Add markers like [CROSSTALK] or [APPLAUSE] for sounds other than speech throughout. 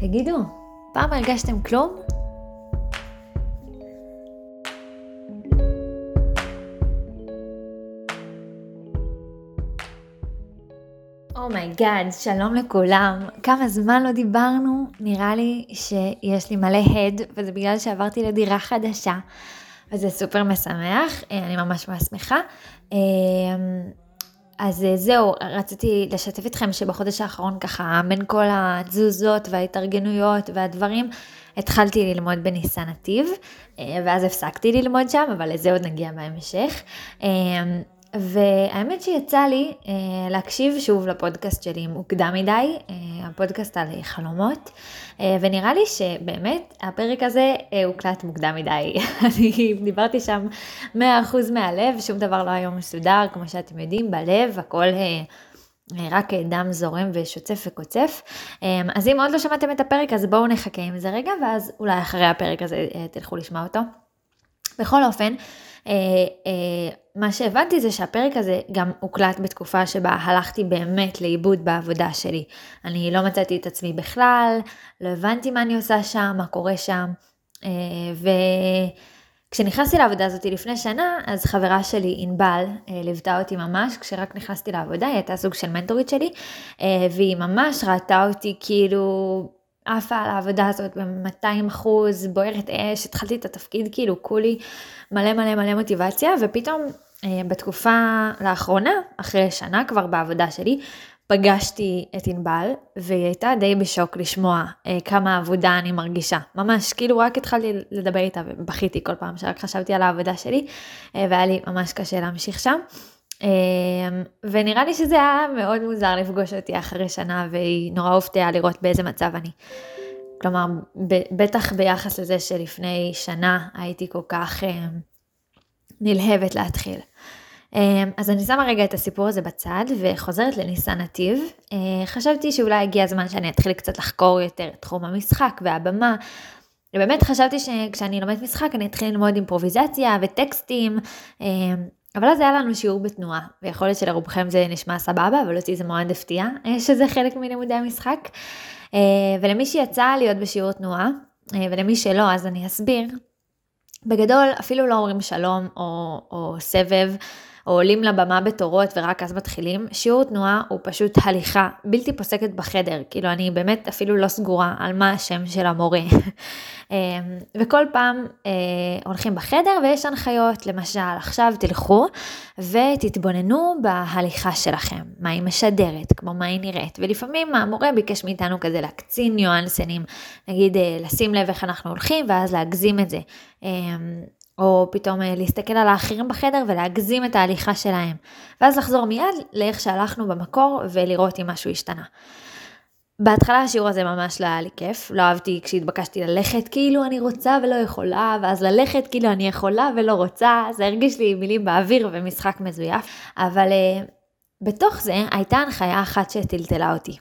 תגידו, פעם הרגשתם כלום? oh my god, oh שלום לכולם. כמה זמן לא דיברנו, נראה לי שיש לי מלא הד, וזה בגלל שעברתי לדירה חדשה, וזה סופר משמח, אה, אני ממש ממש שמחה. אה, אז אה, זהו, רציתי לשתף אתכם שבחודש האחרון ככה, בין כל התזוזות וההתארגנויות והדברים, התחלתי ללמוד בניסן נתיב, ואז הפסקתי ללמוד שם, אבל לזה עוד נגיע בהמשך. והאמת שיצא לי אה, להקשיב שוב לפודקאסט שלי מוקדם מדי, אה, הפודקאסט על חלומות, אה, ונראה לי שבאמת הפרק הזה אה, הוקלט מוקדם מדי. [LAUGHS] אני דיברתי שם 100% מהלב, שום דבר לא היה מסודר, כמו שאתם יודעים, בלב, הכל... אה, רק דם זורם ושוצף וקוצף. אה, אז אם עוד לא שמעתם את הפרק, אז בואו נחכה עם זה רגע, ואז אולי אחרי הפרק הזה אה, תלכו לשמוע אותו. בכל אופן, אה, אה, מה שהבנתי זה שהפרק הזה גם הוקלט בתקופה שבה הלכתי באמת לאיבוד בעבודה שלי. אני לא מצאתי את עצמי בכלל, לא הבנתי מה אני עושה שם, מה קורה שם. אה, וכשנכנסתי לעבודה הזאת לפני שנה, אז חברה שלי, ענבל, ליוותה אותי ממש, כשרק נכנסתי לעבודה, היא הייתה סוג של מנטורית שלי, והיא ממש ראתה אותי כאילו עפה על העבודה הזאת ב-200 אחוז, בוערת אש, התחלתי את התפקיד כאילו כולי מלא מלא מלא מוטיבציה, ופתאום אה, בתקופה לאחרונה, אחרי שנה כבר בעבודה שלי, פגשתי את ענבל, והיא הייתה די בשוק לשמוע אה, כמה עבודה אני מרגישה. ממש, כאילו רק התחלתי לדבר איתה ובכיתי כל פעם שרק חשבתי על העבודה שלי, אה, והיה לי ממש קשה להמשיך שם. אה, ונראה לי שזה היה מאוד מוזר לפגוש אותי אחרי שנה, והיא נורא הופתעה לראות באיזה מצב אני. כלומר, בטח ביחס לזה שלפני שנה הייתי כל כך אה, נלהבת להתחיל. אה, אז אני שמה רגע את הסיפור הזה בצד וחוזרת לניסן נתיב. אה, חשבתי שאולי הגיע הזמן שאני אתחיל קצת לחקור יותר את תחום המשחק והבמה. ובאמת חשבתי שכשאני לומדת משחק אני אתחיל ללמוד אימפרוביזציה וטקסטים, אבל אז היה לנו שיעור בתנועה, ויכול להיות שלרובכם זה נשמע סבבה, אבל אותי זה מאוד הפתיע שזה חלק מלימודי המשחק. ולמי שיצא להיות בשיעור תנועה, ולמי שלא אז אני אסביר, בגדול אפילו לא אומרים שלום או, או סבב. או עולים לבמה בתורות ורק אז מתחילים, שיעור תנועה הוא פשוט הליכה בלתי פוסקת בחדר, כאילו אני באמת אפילו לא סגורה על מה השם של המורה. [LAUGHS] אמ, וכל פעם אה, הולכים בחדר ויש הנחיות, למשל עכשיו תלכו ותתבוננו בהליכה שלכם, מה היא משדרת, כמו מה היא נראית, ולפעמים המורה ביקש מאיתנו כזה להקצין ניואנסנים, נגיד אה, לשים לב איך אנחנו הולכים ואז להגזים את זה. אמ, או פתאום אה, להסתכל על האחרים בחדר ולהגזים את ההליכה שלהם. ואז לחזור מיד לאיך שהלכנו במקור ולראות אם משהו השתנה. בהתחלה השיעור הזה ממש לא היה לי כיף, לא אהבתי כשהתבקשתי ללכת כאילו אני רוצה ולא יכולה, ואז ללכת כאילו אני יכולה ולא רוצה, זה הרגיש לי מילים באוויר ומשחק מזויף, אבל uh, בתוך זה הייתה הנחיה אחת שטלטלה אותי.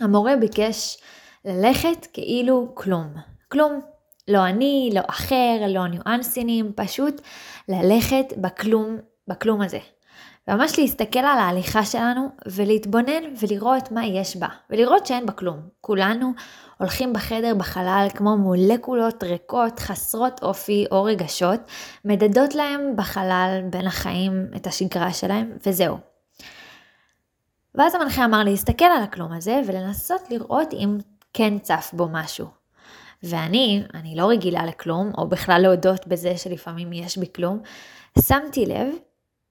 המורה ביקש ללכת כאילו כלום. כלום, לא אני, לא אחר, לא ניואנסינים, פשוט ללכת בכלום, בכלום הזה. וממש להסתכל על ההליכה שלנו ולהתבונן ולראות מה יש בה, ולראות שאין בה כלום. כולנו הולכים בחדר בחלל כמו מולקולות ריקות, חסרות אופי או רגשות, מדדות להם בחלל בין החיים את השגרה שלהם, וזהו. ואז המנחה אמר להסתכל על הכלום הזה ולנסות לראות אם כן צף בו משהו. ואני, אני לא רגילה לכלום, או בכלל להודות בזה שלפעמים יש בי כלום, שמתי לב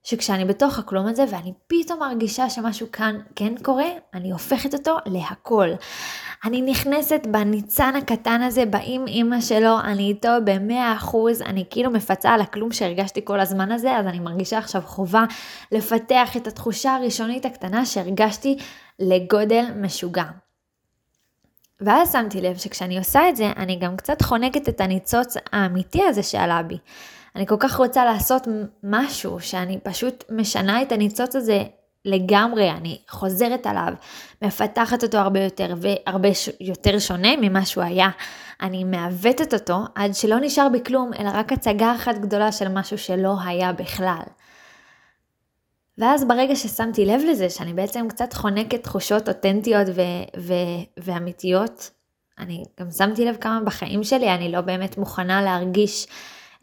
שכשאני בתוך הכלום הזה ואני פתאום מרגישה שמשהו כאן כן קורה, אני הופכת אותו להכל. אני נכנסת בניצן הקטן הזה, באם אימא שלו, אני איתו במאה אחוז, אני כאילו מפצה על הכלום שהרגשתי כל הזמן הזה, אז אני מרגישה עכשיו חובה לפתח את התחושה הראשונית הקטנה שהרגשתי לגודל משוגע. ואז שמתי לב שכשאני עושה את זה, אני גם קצת חונקת את הניצוץ האמיתי הזה שעלה בי. אני כל כך רוצה לעשות משהו שאני פשוט משנה את הניצוץ הזה לגמרי, אני חוזרת עליו, מפתחת אותו הרבה יותר והרבה יותר שונה ממה שהוא היה. אני מעוותת אותו עד שלא נשאר בי כלום, אלא רק הצגה אחת גדולה של משהו שלא היה בכלל. ואז ברגע ששמתי לב לזה, שאני בעצם קצת חונקת תחושות אותנטיות ו- ו- ואמיתיות, אני גם שמתי לב כמה בחיים שלי אני לא באמת מוכנה להרגיש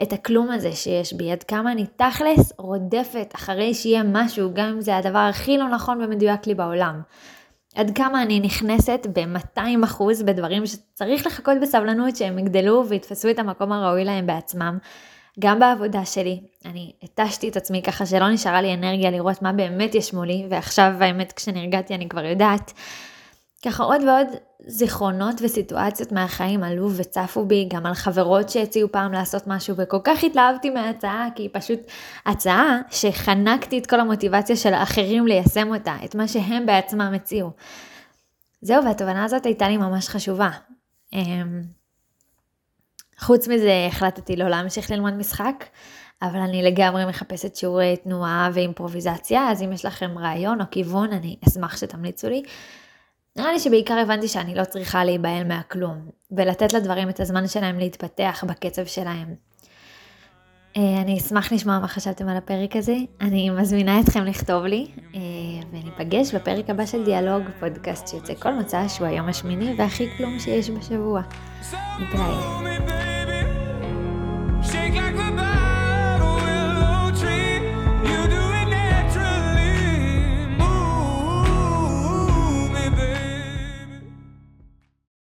את הכלום הזה שיש בי, עד כמה אני תכלס רודפת אחרי שיהיה משהו, גם אם זה הדבר הכי לא נכון ומדויק לי בעולם. עד כמה אני נכנסת ב-200% בדברים שצריך לחכות בסבלנות שהם יגדלו ויתפסו את המקום הראוי להם בעצמם. גם בעבודה שלי, אני התשתי את עצמי ככה שלא נשארה לי אנרגיה לראות מה באמת יש מולי, ועכשיו האמת כשנרגעתי אני כבר יודעת. ככה עוד ועוד זיכרונות וסיטואציות מהחיים עלו וצפו בי, גם על חברות שהציעו פעם לעשות משהו, וכל כך התלהבתי מההצעה, כי היא פשוט הצעה שחנקתי את כל המוטיבציה של האחרים ליישם אותה, את מה שהם בעצמם הציעו. זהו, והתובנה הזאת הייתה לי ממש חשובה. חוץ מזה החלטתי לא להמשיך ללמוד משחק, אבל אני לגמרי מחפשת שיעורי תנועה ואימפרוביזציה, אז אם יש לכם רעיון או כיוון, אני אשמח שתמליצו לי. נראה לי שבעיקר הבנתי שאני לא צריכה להיבהל מהכלום, ולתת לדברים את הזמן שלהם להתפתח בקצב שלהם. אה, אני אשמח לשמוע מה חשבתם על הפרק הזה, אני מזמינה אתכם לכתוב לי, אה, וניפגש בפרק הבא של דיאלוג, פודקאסט שיוצא כל מצע שהוא היום השמיני והכי כלום שיש בשבוע. נתראה. Everybody